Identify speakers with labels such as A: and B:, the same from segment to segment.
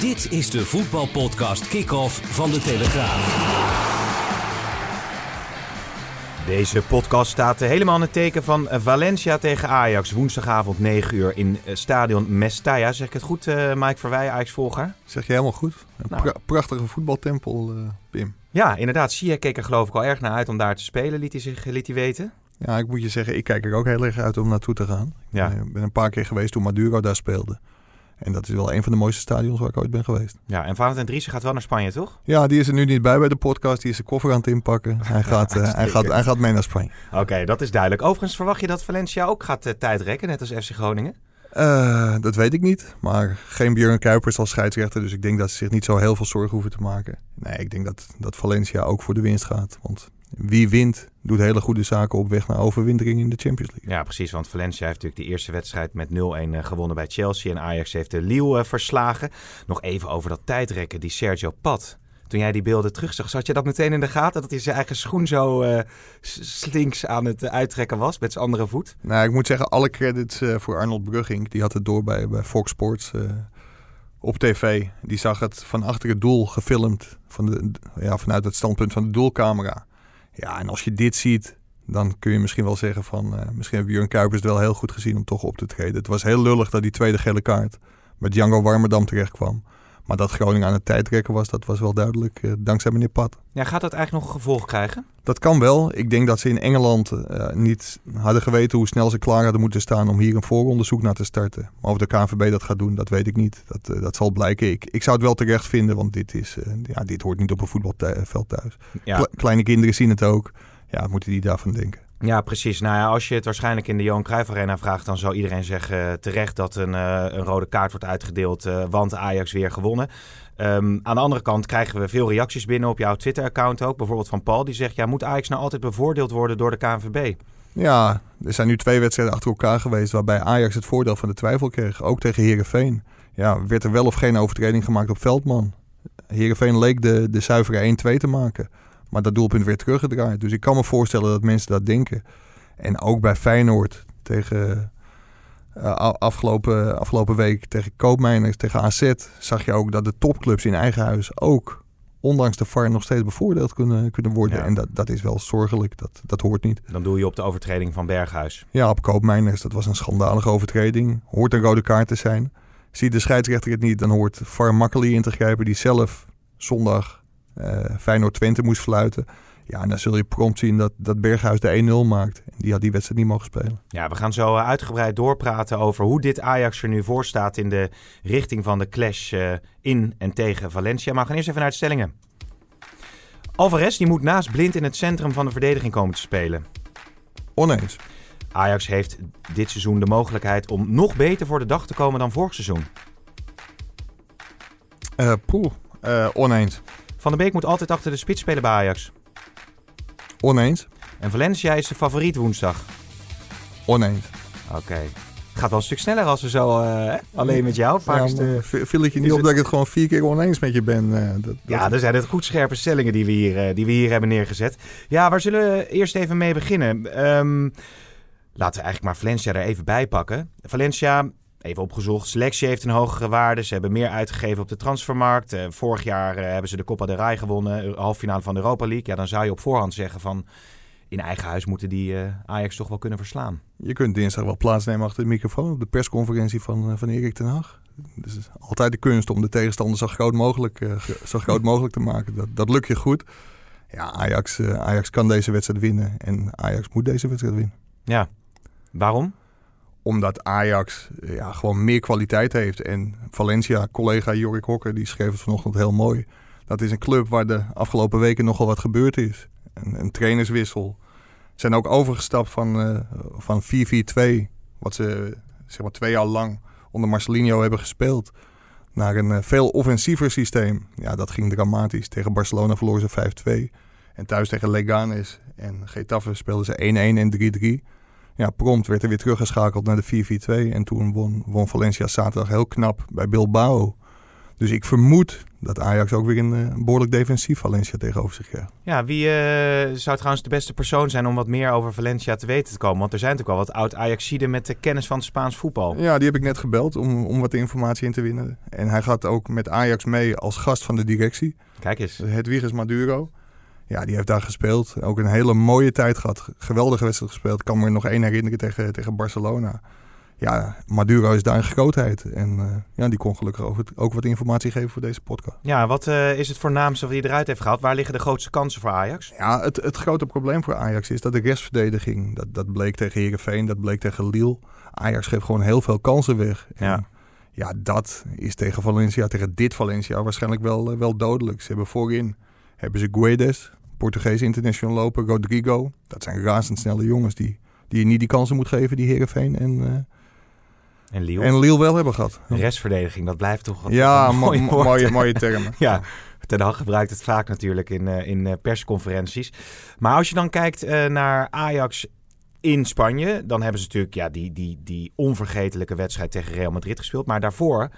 A: Dit is de voetbalpodcast Kick-Off van de Telegraaf.
B: Deze podcast staat helemaal in het teken van Valencia tegen Ajax. Woensdagavond 9 uur in stadion Mestalla. Zeg ik het goed, uh, Mike Verwij, Ajax-volger?
C: Zeg je helemaal goed. Een nou. pra prachtige voetbaltempel, uh, Pim.
B: Ja, inderdaad. Sia keek er geloof ik al erg naar uit om daar te spelen, liet hij, zich, liet hij weten.
C: Ja, ik moet je zeggen, ik kijk er ook heel erg uit om naartoe te gaan. Ja. Ik ben een paar keer geweest toen Maduro daar speelde. En dat is wel een van de mooiste stadions waar ik ooit ben geweest.
B: Ja, en Valentijn Driessen gaat wel naar Spanje, toch?
C: Ja, die is er nu niet bij bij de podcast. Die is zijn koffer aan het inpakken. Hij gaat, uh, hij gaat, hij gaat mee naar Spanje.
B: Oké, dat is duidelijk. Overigens verwacht je dat Valencia ook gaat uh, tijdrekken, net als FC Groningen?
C: Uh, dat weet ik niet. Maar geen Björn Kuipers als scheidsrechter. Dus ik denk dat ze zich niet zo heel veel zorgen hoeven te maken. Nee, ik denk dat, dat Valencia ook voor de winst gaat. Want wie wint, doet hele goede zaken op weg naar overwintering in de Champions League.
B: Ja, precies. Want Valencia heeft natuurlijk de eerste wedstrijd met 0-1 eh, gewonnen bij Chelsea. En Ajax heeft de Lille uh, verslagen. Nog even over dat tijdrekken, die Sergio Pat. Toen jij die beelden terugzag, zat je dat meteen in de gaten? Dat hij zijn eigen schoen zo uh, slinks aan het uittrekken was met zijn andere voet?
C: Nou, ik moet zeggen, alle credits voor Arnold Brugging. Die had het door bij, bij Fox Sports op tv. Die zag het van achter het doel gefilmd. Van de, ja, vanuit het standpunt van de doelcamera. Ja, en als je dit ziet, dan kun je misschien wel zeggen van... Uh, misschien heeft Björn Kuipers het wel heel goed gezien om toch op te treden. Het was heel lullig dat die tweede gele kaart met Django Warmerdam terecht kwam. Maar dat Groningen aan het tijdrekken was, dat was wel duidelijk uh, dankzij meneer Pat.
B: Ja, gaat dat eigenlijk nog een gevolg krijgen?
C: Dat kan wel. Ik denk dat ze in Engeland uh, niet hadden geweten hoe snel ze klaar hadden moeten staan om hier een vooronderzoek naar te starten. Maar of de KNVB dat gaat doen, dat weet ik niet. Dat, uh, dat zal blijken. Ik, ik zou het wel terecht vinden, want dit, is, ja, dit hoort niet op een voetbalveld thuis. Ja. Kleine kinderen zien het ook. Ja, moeten die daarvan denken?
B: Ja, precies. Nou ja, als je het waarschijnlijk in de Johan Cruijff Arena vraagt, dan zou iedereen zeggen terecht dat een, een, rode kaart wordt uitgedeeld, want Ajax weer gewonnen. Um, aan de andere kant krijgen we veel reacties binnen op jouw Twitter-account ook. Bijvoorbeeld van Paul, die zegt, ja, moet Ajax nou altijd bevoordeeld worden door de KNVB?
C: Ja, er zijn nu twee wedstrijden achter elkaar geweest waarbij Ajax het voordeel van de twijfel kreeg. Ook tegen Herenveen. Ja, werd er wel of geen overtreding gemaakt op Veldman. Herenveen leek de, de zuivere 1-2 te maken. Maar dat doelpunt werd teruggedraaid. Dus ik kan me voorstellen dat mensen dat denken. En ook bij Feyenoord tegen uh, afgelopen, afgelopen week tegen Koopmijners, tegen AZ, zag je ook dat de topclubs in eigen huis ook, ondanks de VAR, nog steeds bevoordeeld kunnen, kunnen worden. Ja. En dat, dat is wel zorgelijk, dat, dat hoort niet.
B: Dan doe je op de overtreding van Berghuis.
C: Ja, op Koopmijners, dat was een schandalige overtreding. Hoort een rode kaart te zijn. Ziet de scheidsrechter het niet, dan hoort VAR makkelijk in te grijpen, die zelf zondag uh, Feyenoord-Twente moest fluiten. Ja, en dan zul je prompt zien dat, dat Berghuis de 1-0 maakt. En die had die wedstrijd niet mogen spelen.
B: Ja, we gaan zo eh, uitgebreid doorpraten over hoe dit Ajax er nu voor staat in de richting van de clash uh, in en tegen Valencia. Maar we gaan eerst even naar de stellingen. Alvarez die moet naast Blind in het centrum van de verdediging komen te spelen.
C: Oneens.
B: Ajax heeft dit seizoen de mogelijkheid om nog beter voor de dag te komen dan vorig seizoen.
C: Uh, poeh, uh, oneens.
B: Van der Beek moet altijd achter de spits spelen bij Ajax.
C: Oneens.
B: En Valencia is de favoriet woensdag.
C: Oneens.
B: Oké. Okay. Het gaat wel een stuk sneller als we zo uh, alleen met jou.
C: Vaak ja, viel het je niet op dat ik het gewoon vier keer oneens met je ben? Uh, dat, dat...
B: Ja, er zijn het goed scherpe stellingen die we, hier, uh, die we hier hebben neergezet. Ja, waar zullen we eerst even mee beginnen? Um, laten we eigenlijk maar Valencia er even bij pakken. Valencia Even opgezocht. Selectie heeft een hogere waarde. Ze hebben meer uitgegeven op de transfermarkt. Uh, vorig jaar uh, hebben ze de Copa del Rey gewonnen. Halffinale van de Europa League. Ja, dan zou je op voorhand zeggen van... In eigen huis moeten die uh, Ajax toch wel kunnen verslaan.
C: Je kunt dinsdag wel plaatsnemen achter de microfoon op de persconferentie van, van Erik ten Hag. Dus altijd de kunst om de tegenstander zo groot mogelijk, zo groot mogelijk te maken. Dat, dat lukt je goed. Ja, Ajax, Ajax kan deze wedstrijd winnen. En Ajax moet deze wedstrijd winnen.
B: Ja, waarom?
C: Omdat Ajax ja, gewoon meer kwaliteit heeft. En Valencia, collega Jorik Hokker, die schreef het vanochtend heel mooi. Dat is een club waar de afgelopen weken nogal wat gebeurd is. Een, een trainerswissel. Zijn ook overgestapt van, uh, van 4-4-2, wat ze zeg maar twee jaar lang onder Marcelinho hebben gespeeld naar een veel offensiever systeem. Ja, dat ging dramatisch. Tegen Barcelona verloren ze 5-2. En thuis tegen Leganes en Getafe speelden ze 1-1 en 3-3. Ja, prompt werd er weer teruggeschakeld naar de 4-4-2. En toen won, won Valencia zaterdag heel knap bij Bilbao. Dus ik vermoed dat Ajax ook weer een, eh, een behoorlijk defensief Valencia tegenover zich krijgt.
B: Ja, wie uh, zou trouwens de beste persoon zijn om wat meer over Valencia te weten te komen? Want er zijn natuurlijk wel wat oud Ajaxiden met de kennis van het Spaans voetbal.
C: Ja, die heb ik net gebeld om, om wat informatie in te winnen. En hij gaat ook met Ajax mee als gast van de directie.
B: Kijk eens.
C: Hedwiges Maduro. Ja, die heeft daar gespeeld. Ook een hele mooie tijd gehad. Geweldige wedstrijd gespeeld. Ik kan me nog één herinneren tegen, tegen Barcelona. Ja, Maduro is daar een grootheid. En uh, ja, die kon gelukkig ook, ook, wat informatie geven voor deze podcast.
B: Ja, wat uh, is het voornaamste wat hij eruit heeft gehaald? Waar liggen de grootste kansen voor Ajax?
C: Ja, het, het grote probleem voor Ajax is dat de restverdediging... Dat, dat bleek tegen Heerenveen, dat bleek tegen Lille. Ajax geeft gewoon heel veel kansen weg. En,
B: ja.
C: ja, dat is tegen Valencia, tegen dit Valencia waarschijnlijk wel, uh, wel dodelijk. Ze hebben voorin hebben ze Guedes, Portugees international loper, Rodrigo. Dat zijn razendsnelle jongens die, die je niet die kansen moet geven die Heerenveen en, uh,
B: en, Lille.
C: en Lille wel hebben gehad.
B: Restverdediging, dat blijft toch
C: Ja,
B: een mooi
C: mo
B: woord.
C: mooie, mooie termen.
B: ja, Ten Hag gebruikt het vaak natuurlijk in, uh, in uh, persconferenties. Maar als je dan kijkt uh, naar Ajax in Spanje, dan hebben ze natuurlijk ja, die, die, die onvergetelijke wedstrijd tegen Real Madrid gespeeld. Maar daarvoor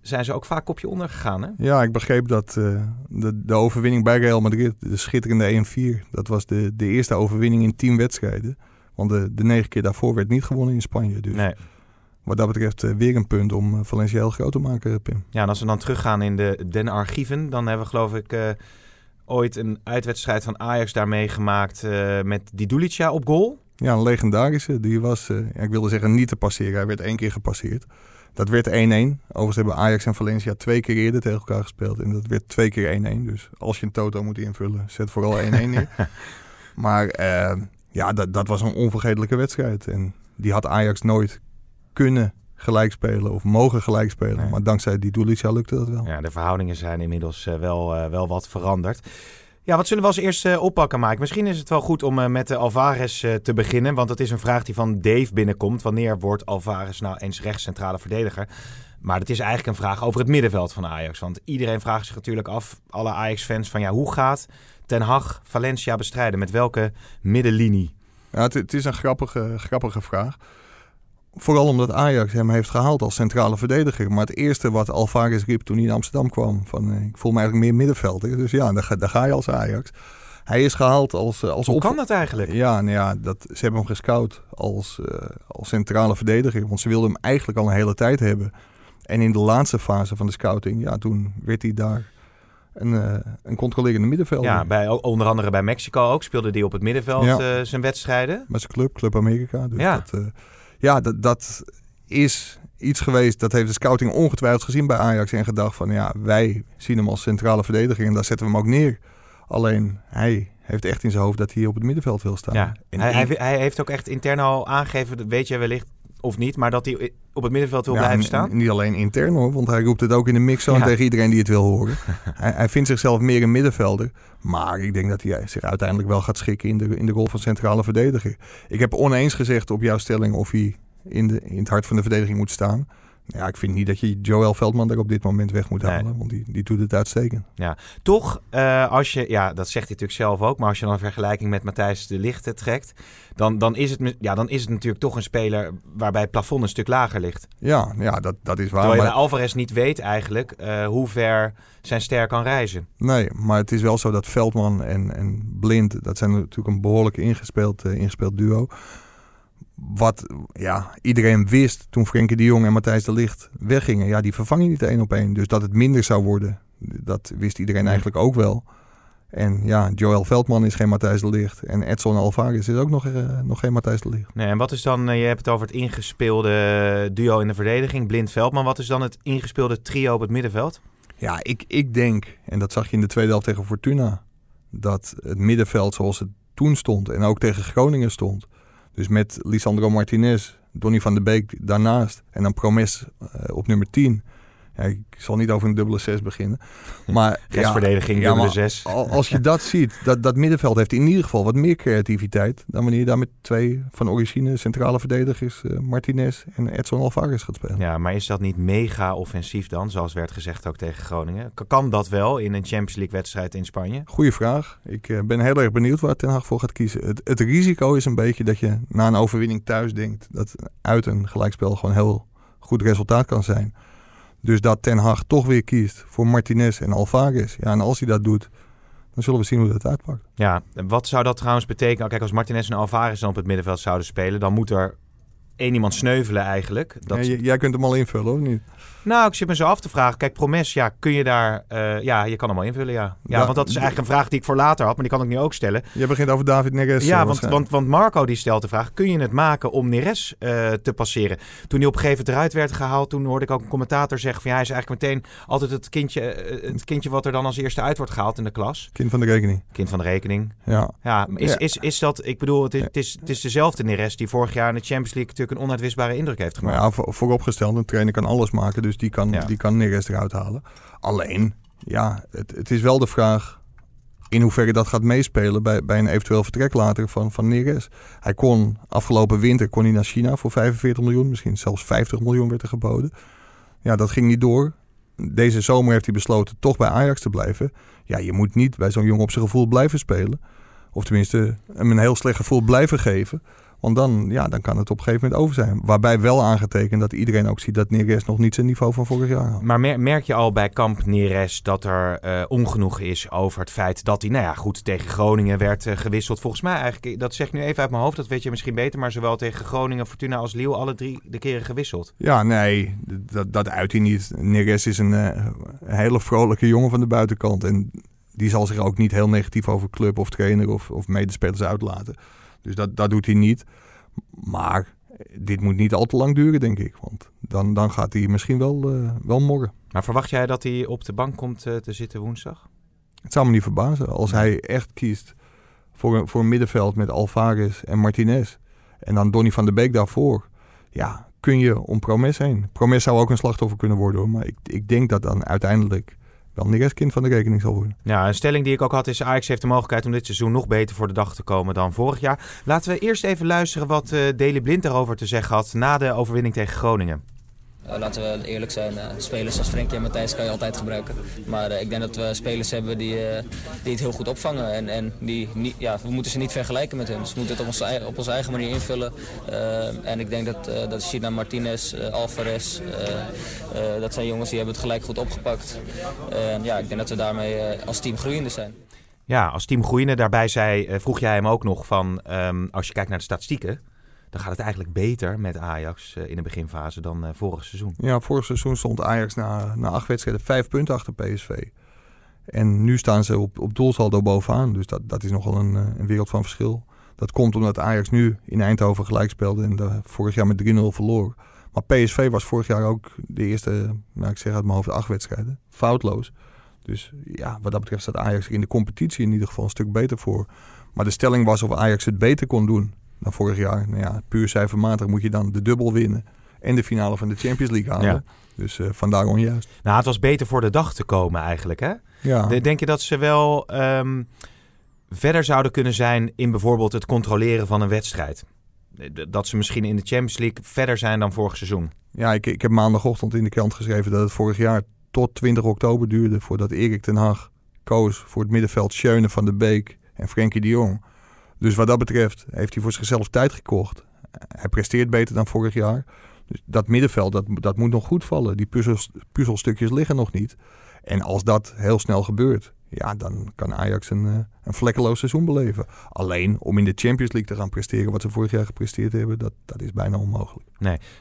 B: zijn ze ook vaak kopje onder gegaan. Hè?
C: Ja, ik begreep dat uh, de, de overwinning bij Real Madrid, de schitterende 1-4, dat was de, de eerste overwinning in tien wedstrijden. Want de, de negen keer daarvoor werd niet gewonnen in Spanje. Dus
B: nee.
C: wat dat betreft uh, weer een punt om uh, Valencia heel groot te maken, Pim.
B: Ja, en als we dan teruggaan in de Den archieven, dan hebben we geloof ik ooit een uitwedstrijd van Ajax daar meegemaakt met Didulica op goal.
C: Ja, een legendarische. Die was, ik wilde zeggen niet te passeren. Hij werd één keer gepasseerd. Dat werd 1-1. Overigens hebben Ajax en Valencia twee keer eerder tegen elkaar gespeeld. En dat werd twee keer 1-1. Dus als je een toto moet invullen, zet vooral 1-1 neer. maar uh, ja, dat, dat was een onvergetelijke wedstrijd. En die had Ajax nooit kunnen gelijk spelen of mogen gelijk spelen. Nee. Maar dankzij die Dulica lukte dat wel.
B: Ja, de verhoudingen zijn inmiddels uh, wel, uh, wel wat veranderd. Ja, wat zullen we als eerste uh, oppakken, Mike? Misschien is het wel goed om uh, met de Alvarez uh, te beginnen. Want dat is een vraag die van Dave binnenkomt. Wanneer wordt Alvarez nou eens rechtscentrale verdediger? Maar dat is eigenlijk een vraag over het middenveld van Ajax. Want iedereen vraagt zich natuurlijk af, alle Ajax-fans, van ja, hoe gaat Ten Hag Valencia bestrijden? Met welke middenlinie?
C: Ja, het, het is een grappige, grappige vraag. Vooral omdat Ajax hem heeft gehaald als centrale verdediger. Maar het eerste wat Alvarez riep toen hij in Amsterdam kwam... van ik voel me eigenlijk meer middenvelder. Dus ja, daar ga, daar ga je als Ajax. Hij is gehaald als... als
B: Hoe kan dat eigenlijk?
C: Ja, nou ja dat, ze hebben hem gescout als, uh, als centrale verdediger. Want ze wilden hem eigenlijk al een hele tijd hebben. En in de laatste fase van de scouting... ja, toen werd hij daar een, uh, een controlerende middenvelder.
B: Ja, bij, onder andere bij Mexico ook speelde hij op het middenveld ja. uh, zijn wedstrijden.
C: Met zijn club, Club Amerika. Dus
B: ja.
C: dat, ja, dat, dat is iets geweest, dat heeft de scouting ongetwijfeld gezien bij Ajax en gedacht van ja, wij zien hem als centrale verdediger en daar zetten we hem ook neer. Alleen hij heeft echt in zijn hoofd dat hij op het middenveld wil staan.
B: Ja, en hij, hij, hij, heeft ook echt intern al aangegeven, weet je wellicht of niet, maar dat hij op het middenveld wil
C: ja,
B: blijven staan.
C: Niet alleen intern hoor, want hij roept het ook in de mix ja. tegen iedereen die het wil horen. hij, hij, vindt zichzelf meer een middenvelder, maar ik denk dat hij zich uiteindelijk wel gaat schikken in de, in de rol van centrale verdediger. Ik heb oneens gezegd op jouw stelling of hij in, de, in het hart van de verdediging moet staan. Ja, ik vind niet dat je Joel Veldman er op dit moment weg moet halen. Nee. Want die, die doet het uitstekend.
B: Ja, toch, uh, als je, ja, dat zegt hij natuurlijk zelf ook. Maar als je dan een vergelijking met Matthijs de Lichte trekt. Dan, dan, is het, ja, dan is het natuurlijk toch een speler waarbij het plafond een stuk lager ligt.
C: Ja, ja dat, dat is waar.
B: Terwijl je
C: maar...
B: bij Alvarez niet weet eigenlijk uh, hoe ver zijn ster kan reizen.
C: Nee, maar het is wel zo dat Veldman en, en Blind, dat zijn natuurlijk een behoorlijk ingespeeld, uh, ingespeeld duo wat ja, iedereen wist toen Frenkie de Jong en Matthijs de Licht weggingen. Ja, die vervang je niet één op één. Dus dat het minder zou worden, dat wist iedereen eigenlijk ook wel. En ja, Joel Veldman is geen Matthijs de Licht. En Edson Alvarez is ook nog, uh, nog geen Matthijs de Licht.
B: Nee, en wat is dan, uh, je hebt het over het ingespeelde duo in de verdediging, Blind Veldman. Wat is dan het ingespeelde trio op het middenveld?
C: Ja, ik, ik denk, en dat zag je in de tweede helft tegen Fortuna, dat het middenveld zoals het toen stond en ook tegen Groningen stond, dus met Lisandro Martinez, Donny van de Beek daarnaast en dan Promes uh, op nummer 10. Ja, ik zal niet over een dubbele zes beginnen. Maar ja,
B: dubbele zes.
C: al- Als je dat ziet, dat, dat middenveld heeft in ieder geval wat meer creativiteit... dan wanneer je daar met twee van origine centrale verdedigers... eh, Martinez en Edson Alvarez gaat spelen.
B: Ja, maar is dat niet mega offensief dan, zoals werd gezegd ook tegen Groningen? Kan dat wel in een Champions League wedstrijd in Spanje?
C: Goeie vraag. Ik eh, ben heel erg benieuwd waar Ten Hag voor gaat kiezen. Het, het risico is een beetje dat je na een overwinning thuis denkt... dat uit een gelijkspel gewoon heel goed resultaat kan zijn. Dus dat Ten Hag toch weer kiest voor Martinez en Alvarez. Ja, en als hij dat doet, dan zullen we zien hoe dat uitpakt.
B: Ja, en wat zou dat trouwens betekenen? Kijk, als Martinez en Alvarez dan op het middenveld zouden spelen, dan moet er één iemand sneuvelen eigenlijk. Dat...
C: Ja, jij kunt hem al invullen, of niet?
B: Nou, ik zit me zo af te vragen. Kijk, Promes, ja, kun je daar... eh, ja, je kan hem al invullen, ja. Ja,
C: Da-
B: want dat is eigenlijk een vraag die ik voor later had, maar die kan ik nu ook stellen.
C: Je begint over David Neres. eh,
B: Ja, want,
C: waarschijnlijk.
B: want, want Marco die stelt de vraag: kun je het maken om Neres eh, te passeren? Toen hij op een gegeven moment eruit werd gehaald, toen hoorde ik ook een commentator zeggen: van ja, hij is eigenlijk meteen altijd het kindje, eh, het kindje wat er dan als eerste uit wordt gehaald in de klas.
C: Kind van de rekening.
B: Kind van de rekening.
C: Ja.
B: Ja, is,
C: Ja.
B: Is, is dat, ik bedoel, het is, het, is, het is dezelfde Neres die vorig jaar in de Champions League natuurlijk een onuitwisbare indruk heeft
C: Maar
B: gemaakt.
C: ja, voor- vooropgesteld, een trainer kan alles maken. Dus die kan,
B: Ja.
C: die kan Neres eruit halen. Alleen, ja, het, het is wel de vraag in hoeverre dat gaat meespelen bij, bij een eventueel vertrek later van, van Neres. Hij kon afgelopen winter kon hij naar China voor 45 miljoen. Misschien zelfs 50 miljoen werd er geboden. Ja, dat ging niet door. Deze zomer heeft hij besloten toch bij Ajax te blijven. Ja, je moet niet bij zo'n jongen op zijn gevoel blijven spelen. Of tenminste, hem een heel slecht gevoel blijven geven. Want dan, ja, dan kan het op een gegeven moment over zijn. Waarbij wel aangetekend dat iedereen ook ziet dat Neres nog niet zijn niveau van vorig jaar had.
B: Maar mer- merk je al bij kamp Neres dat er eh ongenoegen is over het feit dat hij, nou ja, goed, tegen Groningen werd eh, gewisseld. Volgens mij eigenlijk, dat zeg ik nu even uit mijn hoofd, dat weet je misschien beter, maar zowel tegen Groningen, Fortuna als Leeuw, alle drie de keren gewisseld.
C: Ja, nee, dat, dat uit hij niet. Neres is een, eh, een hele vrolijke jongen van de buitenkant. En die zal zich ook niet heel negatief over club of trainer of, of medespelers uitlaten. Dus dat, dat doet hij niet. Maar dit moet niet al te lang duren, denk ik. Want dan, dan gaat hij misschien wel, eh, wel morgen.
B: Maar verwacht jij dat hij op de bank komt eh, te zitten woensdag?
C: Het zou me niet verbazen als hij echt kiest voor een, voor een middenveld met Alvarez en Martinez. En dan Donny van der Beek daarvoor. Ja, kun je om Promes heen. Promes zou ook een slachtoffer kunnen worden hoor. Maar ik, ik denk dat dan uiteindelijk wel Neres kind van de rekening zal worden.
B: Ja, een stelling die ik ook had is Ajax heeft de mogelijkheid om dit seizoen nog beter voor de dag te komen dan vorig jaar. Laten we eerst even luisteren wat eh Daley Blind daarover te zeggen had na de overwinning tegen Groningen.
D: Eh, laten we eerlijk zijn, eh, spelers als Frenkie en Matthijs kan je altijd gebruiken. Maar eh, ik denk dat we spelers hebben die, die het heel goed opvangen. En, en die niet, ja, we moeten ze niet vergelijken met hun. Ze moeten het op onze, op onze eigen manier invullen. En ik denk dat, eh dat China Martinez, eh, Alvarez, dat zijn jongens die hebben het gelijk goed opgepakt. Ja, ik denk dat we daarmee als team groeiende zijn.
B: Ja, als team Groeien daarbij zei, vroeg jij hem ook nog van, ehm, als je kijkt naar de statistieken, dan gaat het eigenlijk beter met Ajax eh, in de beginfase dan eh, vorig seizoen.
C: Ja, vorig seizoen stond Ajax na, na acht wedstrijden vijf punten achter PSV. En nu staan ze op, op doelsaldo bovenaan. Dus dat, dat is nogal een, eh, een wereld van verschil. Dat komt omdat Ajax nu in Eindhoven gelijk speelde en de, vorig jaar met 3-0 verloor. Maar PSV was vorig jaar ook de eerste, nou ik zeg uit mijn hoofd, acht wedstrijden. Foutloos. Dus ja, wat dat betreft staat Ajax in de competitie in ieder geval een stuk beter voor. Maar de stelling was of Ajax het beter kon doen dan vorig jaar. Nou ja, puur cijfermatig moet je dan de dubbel winnen. En de finale van de Champions League halen.
B: Ja.
C: Dus eh, vandaar onjuist.
B: Nou, het was beter voor de dag te komen eigenlijk, hè?
C: Ja.
B: De- Denk je dat ze wel ehm, verder zouden kunnen zijn in bijvoorbeeld het controleren van een wedstrijd? D- Dat ze misschien in de Champions League verder zijn dan vorig seizoen.
C: Ja, ik, ik heb maandagochtend in de krant geschreven dat het vorig jaar tot 20 oktober duurde voordat Erik ten Hag koos voor het middenveld Schöne van de Beek en Frenkie de Jong. Dus wat dat betreft heeft hij voor zichzelf tijd gekocht. Hij presteert beter dan vorig jaar. Dus dat middenveld, dat, dat moet nog goed vallen. Die puzzels, puzzelstukjes liggen nog niet. En als dat heel snel gebeurt, ja, dan kan Ajax een, eh, een vlekkeloos seizoen beleven. Alleen om in de Champions League te gaan presteren wat ze vorig jaar gepresteerd hebben, dat, dat is bijna onmogelijk.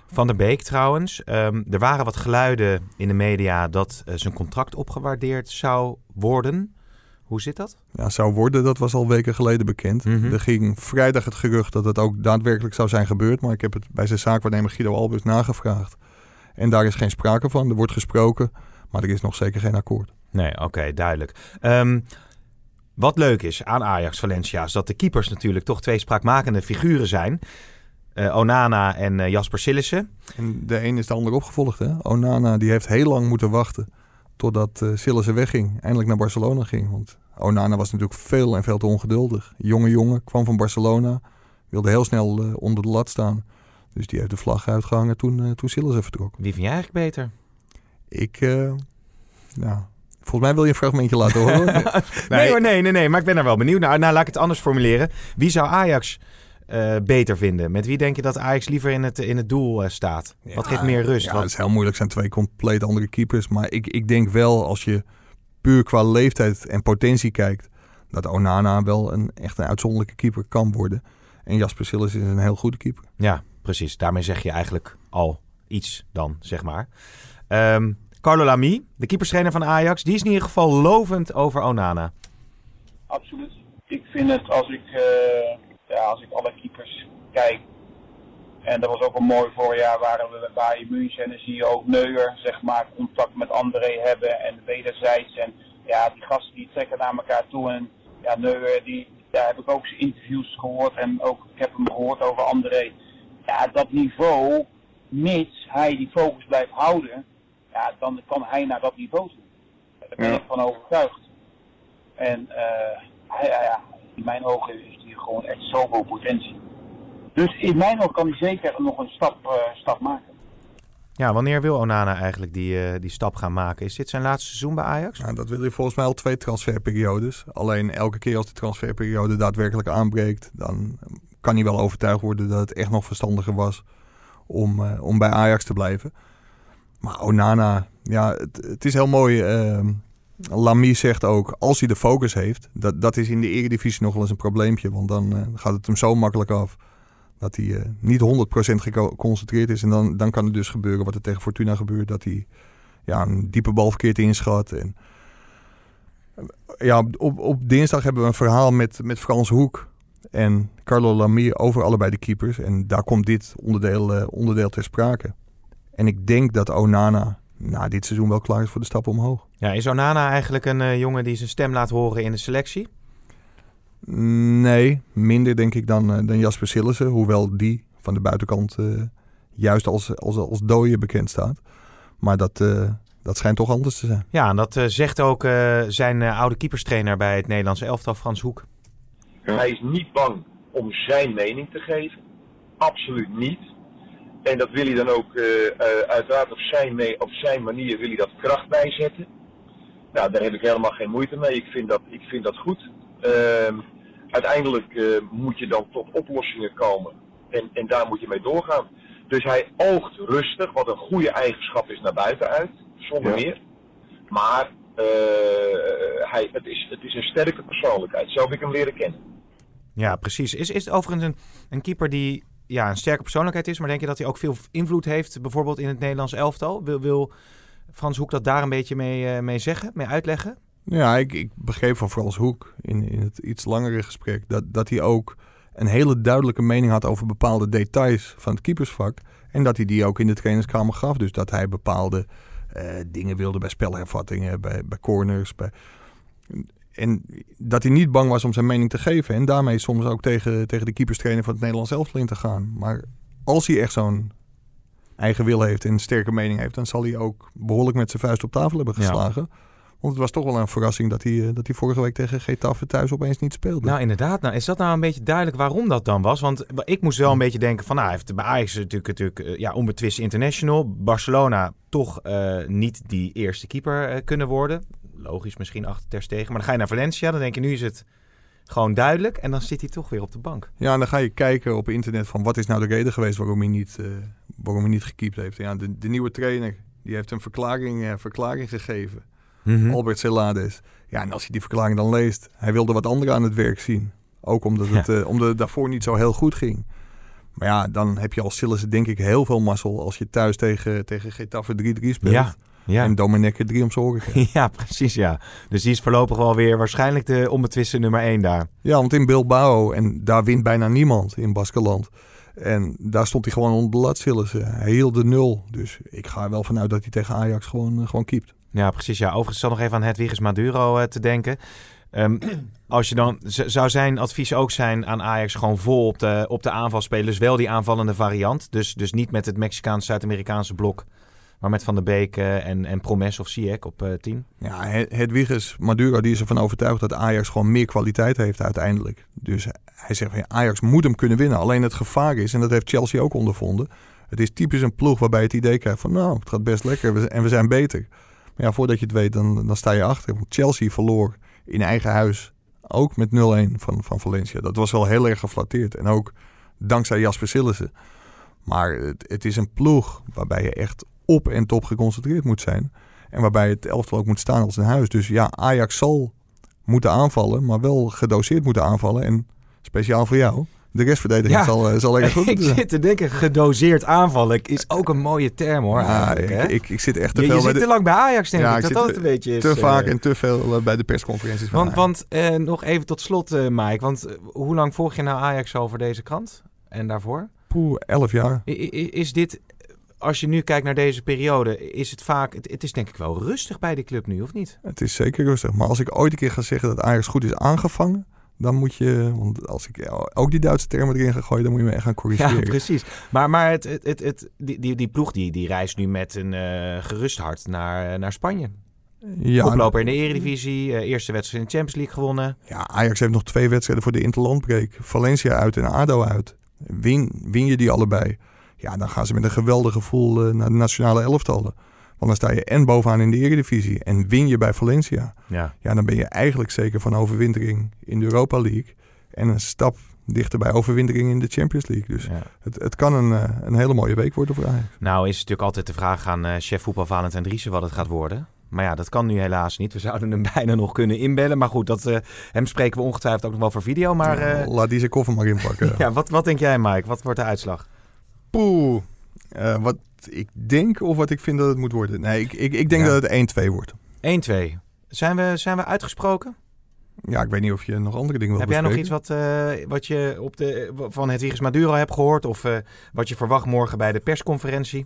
B: Van der Beek trouwens, ehm, er waren wat geluiden in de media dat eh, zijn contract opgewaardeerd zou worden. Hoe zit dat?
C: Ja, zou worden, dat was al weken geleden bekend.
B: Mhm.
C: Er ging vrijdag het gerucht dat het ook daadwerkelijk zou zijn gebeurd. Maar ik heb het bij zijn zaakwaarnemer Guido Albers nagevraagd. En daar is geen sprake van. Er wordt gesproken, maar er is nog zeker geen akkoord.
B: Nee, oké, duidelijk. Ehm, wat leuk is aan Ajax Valencia is dat de keepers natuurlijk toch twee spraakmakende figuren zijn. Eh, Onana en eh, Jasper Sillissen.
C: En de een is de ander opgevolgd. Hè? Onana die heeft heel lang moeten wachten totdat uh, Sillissen wegging. Eindelijk naar Barcelona ging. Want Onana was natuurlijk veel en veel te ongeduldig. Jonge jongen, kwam van Barcelona. Wilde heel snel uh, onder de lat staan. Dus die heeft de vlag uitgehangen toen, uh, toen Sillissen vertrok.
B: Wie vind jij eigenlijk beter?
C: Ik, nou, volgens mij wil je een fragmentje laten horen.
B: nee. nee hoor, nee, nee, nee. Maar ik ben er wel benieuwd naar. Nou, laat ik het anders formuleren. Wie zou Ajax uh, beter vinden? Met wie denk je dat Ajax liever in het, in het doel uh, staat? Ja, Wat geeft meer rust?
C: Ja,
B: Wat...
C: het is heel moeilijk. Het zijn twee compleet andere keepers. Maar ik, ik denk wel, als je puur qua leeftijd en potentie kijkt... dat Onana wel een echt een uitzonderlijke keeper kan worden. En Jasper Sillis is een heel goede keeper.
B: Ja, precies. Daarmee zeg je eigenlijk al iets dan, zeg maar. Um, Carlo Lamy, de keeperstrainer van Ajax... die is in ieder geval lovend over Onana.
E: Absoluut. Ik vind het als ik... Uh ja, als ik alle keepers kijk. En dat was ook een mooi voorjaar waren we bij München. En dan zie je ook Neuer, zeg maar, contact met André hebben en wederzijds. En ja, die gasten die trekken naar elkaar toe. En ja, Neuer, die, daar heb ik ook zijn interviews gehoord. En ook, ik heb hem gehoord over André. Ja, dat niveau, mits hij die focus blijft houden, ja, dan kan hij naar dat niveau toe. Daar ben ik van overtuigd. En uh, hij, ja, in mijn ogen is hij gewoon echt zoveel potentie. Dus in mijn ogen kan hij zeker nog een stap, uh, stap maken.
B: Ja, wanneer wil Onana eigenlijk die, uh, die stap gaan maken? Is dit zijn laatste seizoen bij Ajax?
C: Ja, dat wil hij volgens mij al twee transferperiodes. Alleen elke keer als de transferperiode daadwerkelijk aanbreekt, dan kan hij wel overtuigd worden dat het echt nog verstandiger was om, uh, om bij Ajax te blijven. Maar Onana, ja, het, het is heel mooi. Uh, Lamy zegt ook, als hij de focus heeft, dat, dat is in de eredivisie nog wel eens een probleempje. Want dan uh, gaat het hem zo makkelijk af dat hij uh, niet 100% geconcentreerd is. En dan, dan kan het dus gebeuren wat er tegen Fortuna gebeurt. Dat hij ja, een diepe bal verkeerd inschat. En, ja, op, op dinsdag hebben we een verhaal met, met Frans Hoek en Carlo Lamy over allebei de keepers. En daar komt dit onderdeel, uh, onderdeel ter sprake. En ik denk dat Onana na dit seizoen wel klaar is voor de stap omhoog.
B: Ja, is Onana eigenlijk een uh, jongen die zijn stem laat horen in de selectie?
C: Nee, minder denk ik dan, uh, dan Jasper Sillissen. Hoewel die van de buitenkant uh, juist als, als, als dooie bekend staat. Maar dat, dat schijnt toch anders te zijn.
B: Ja, en dat zegt ook zijn oude keeperstrainer bij het Nederlandse elftal, Frans Hoek.
F: Hij is niet bang om zijn mening te geven. Absoluut niet. En dat wil hij dan ook uh, uh, uiteraard op zijn, mee, op zijn manier wil hij dat kracht bijzetten. Nou, daar heb ik helemaal geen moeite mee. Ik vind dat, ik vind dat goed. Uh, uiteindelijk uh, moet je dan tot oplossingen komen. En, en daar moet je mee doorgaan. Dus hij oogt rustig, wat een goede eigenschap is naar buiten uit. Zonder ja. meer. Maar hij, het, is, het is een sterke persoonlijkheid. Zo heb ik hem leren kennen.
B: Ja, precies. Is, is het overigens een, een keeper die ja, een sterke persoonlijkheid is, maar denk je dat hij ook veel invloed heeft, bijvoorbeeld in het Nederlands elftal? Wil, wil Frans Hoek dat daar een beetje mee, uh, mee zeggen, mee uitleggen?
C: Ja, ik, ik begreep van Frans Hoek in, in het iets langere gesprek dat, dat hij ook een hele duidelijke mening had over bepaalde details van het keepersvak. En dat hij die ook in de trainingskamer gaf. Dus dat hij bepaalde uh, dingen wilde bij spelhervattingen, bij, bij corners. Bij... En dat hij niet bang was om zijn mening te geven. En daarmee soms ook tegen, tegen de keeperstrainer van het Nederlands elftal in te gaan. Maar als hij echt zo'n eigen wil heeft en een sterke mening heeft... dan zal hij ook behoorlijk met zijn vuist op tafel hebben geslagen. Ja. Want het was toch wel een verrassing dat hij, dat hij vorige week tegen Getafe thuis opeens niet speelde.
B: Nou, inderdaad. Nou, is dat nou een beetje duidelijk waarom dat dan was? Want ik moest wel een beetje denken van... Nou, hij heeft bij Ajax natuurlijk, natuurlijk ja, onbetwist international. Barcelona toch uh, niet die eerste keeper uh, kunnen worden logisch misschien achter Ter Stegen. Maar dan ga je naar Valencia, dan denk je nu is het gewoon duidelijk. En dan zit hij toch weer op de bank.
C: Ja, en dan ga je kijken op internet van wat is nou de reden geweest waarom hij niet, uh, waarom hij niet gekiept heeft. Ja, de, de nieuwe trainer die heeft een verklaring, verklaring gegeven. Mm -hmm. Albert Celades. Ja, en als je die verklaring dan leest, hij wilde wat anderen aan het werk zien. Ook omdat het, ja. uh, omdat het daarvoor niet zo heel goed ging. Maar ja, dan heb je als Sillissen denk ik heel veel mazzel als je thuis tegen, tegen Getafe 3-3 speelt.
B: Ja. Ja.
C: En Dominique drie om zijn oren
B: Ja, precies, ja. Dus die is voorlopig wel weer waarschijnlijk de onbetwiste nummer één daar.
C: Ja, want in Bilbao, en daar wint bijna niemand in Baskeland. En daar stond hij gewoon onder de lat Hij hield de nul. Dus ik ga er wel vanuit dat hij tegen Ajax gewoon, uh, gewoon keept.
B: Ja, precies. Ja. Overigens zal nog even aan Hedwiges Maduro uh, te denken. Ehm, als je dan, zou zijn advies ook zijn aan Ajax gewoon vol op de, op de. Dus wel die aanvallende variant. Dus, dus niet met het Mexicaans-Zuid-Amerikaanse blok. Maar met Van der Beek eh, en, en Promes of Ziyech op eh 10.
C: Ja, He- Hedwiges Maduro die is ervan overtuigd dat Ajax gewoon meer kwaliteit heeft uiteindelijk. Dus hij zegt, ja, Ajax moet hem kunnen winnen. Alleen het gevaar is, en dat heeft Chelsea ook ondervonden... het is typisch een ploeg waarbij je het idee krijgt van... nou, het gaat best lekker en we zijn beter. Ja, voordat je het weet, dan, dan sta je achter. Want Chelsea verloor in eigen huis ook met 0-1 van, van Valencia. Dat was wel heel erg geflatteerd. En ook dankzij Jasper Sillissen. Maar het, het is een ploeg waarbij je echt op en top geconcentreerd moet zijn... En waarbij het elftal ook moet staan als een huis. Dus ja, Ajax zal moeten aanvallen, maar wel gedoseerd moeten aanvallen. En speciaal voor jou, de restverdediging
B: Ja.
C: zal, eh, zal erg goed
B: ik zit te denken, gedoseerd aanvallen is ook een mooie term hoor.
C: Ja, ik,
B: hè?
C: ik, ik zit echt te
B: je
C: veel
B: zit
C: de,
B: te lang bij Ajax denk
C: Ja,
B: ik. Dat dat een beetje is.
C: te
B: eh,
C: vaak en te veel eh, bij de persconferenties van
B: Want, want eh, nog even tot slot, eh Mike. Want hoe lang volg je nou Ajax voor deze krant? En daarvoor?
C: Poeh, elf jaar.
B: I- Is dit, als je nu kijkt naar deze periode, is het vaak... Het, het is denk ik wel rustig bij die club nu, of niet?
C: Het is zeker rustig. Maar als ik ooit een keer ga zeggen dat Ajax goed is aangevangen, dan moet je, want als ik ook die Duitse termen erin ga gooien, dan moet je me echt gaan
B: Ja,
C: corrigeren.
B: precies. Maar, maar het, het, het, het- die, die, die ploeg die, die reist nu met een eh, gerust hart naar, naar Spanje.
C: Ja,
B: Koploper in de Eredivisie, eh, eerste wedstrijd in de Champions League gewonnen.
C: Ja, Ajax heeft nog twee wedstrijden voor de interlandbreek. Valencia uit en ADO uit. Win, win je die allebei, ja, dan gaan ze met een geweldig gevoel eh, naar de nationale elftallen. Want dan sta je en bovenaan in de Eredivisie en win je bij Valencia.
B: Ja.
C: Ja, dan ben je eigenlijk zeker van overwintering in de Europa League. En een stap dichter bij overwintering in de Champions League. Dus
B: ja.
C: het, het kan een, eh, een hele mooie week worden voor Ajax.
B: Nou is natuurlijk altijd de vraag aan eh, chef voetbal Valentijn Driessen wat het gaat worden. Maar ja, dat kan nu helaas niet. We zouden hem bijna nog kunnen inbellen. Maar goed, dat, eh, hem spreken we ongetwijfeld ook nog wel voor video. Maar
C: Laat die zijn koffer maar inpakken.
B: ja, wat, wat denk jij Mike? Wat wordt de uitslag?
C: Poeh. Eh, wat ik denk of wat ik vind dat het moet worden. Nee, ik, ik, ik denk
B: Ja.
C: dat het 1-2 wordt.
B: 1-2. Zijn we, zijn we uitgesproken?
C: Ja, ik weet niet of je nog andere dingen wil
B: Heb jij nog iets wat, eh, wat je op de, van Hedwiges Maduro hebt gehoord? Of eh, wat je verwacht morgen bij de persconferentie?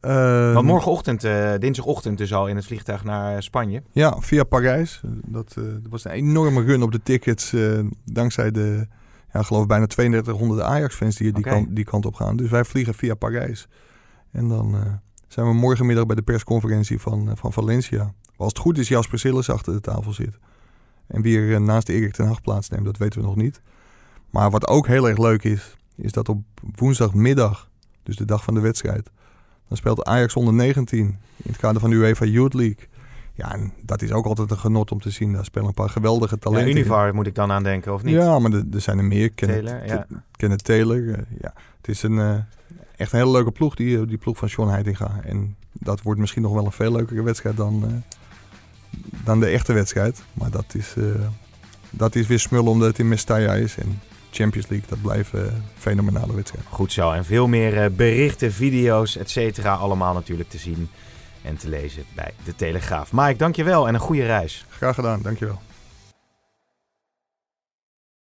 C: Ehm,
B: Want morgenochtend, eh, dinsdagochtend dus al in het vliegtuig naar Spanje.
C: Ja, via Parijs. Dat, er was een enorme run op de tickets. dankzij de, ja, geloof ik bijna 3200 Ajax-fans die die, kant, die kant op gaan. Dus wij vliegen via Parijs. En dan eh, zijn we morgenmiddag bij de persconferentie van, eh, van Valencia. Als het goed is, Jasper Sillis achter de tafel zit. En wie er eh, naast Erik ten Hag plaatsneemt, dat weten we nog niet. Maar wat ook heel erg leuk is, is dat op woensdagmiddag, dus de dag van de wedstrijd, dan speelt Ajax onder 19 in het kader van de UEFA Youth League. Ja, en dat is ook altijd een genot om te zien. Daar spelen een paar geweldige
B: Ja,
C: talenten in.
B: Univar moet ik dan aan denken, of niet?
C: Ja, maar er, zijn er meer. Kenneth
B: Taylor, ja.
C: Kenneth Taylor. eh, ja. Het is een, eh, echt een hele leuke ploeg, die, die ploeg van Sean Heitinga. En dat wordt misschien nog wel een veel leukere wedstrijd dan, eh, dan de echte wedstrijd. Maar dat is, eh, dat is weer smullen omdat het in Mestalla is. En Champions League, dat blijven eh, fenomenale wedstrijden.
B: Goed zo. En veel meer eh, berichten, video's, et cetera. Allemaal natuurlijk te zien en te lezen bij De Telegraaf. Mike, dankjewel en een goede reis.
C: Graag gedaan, dankjewel.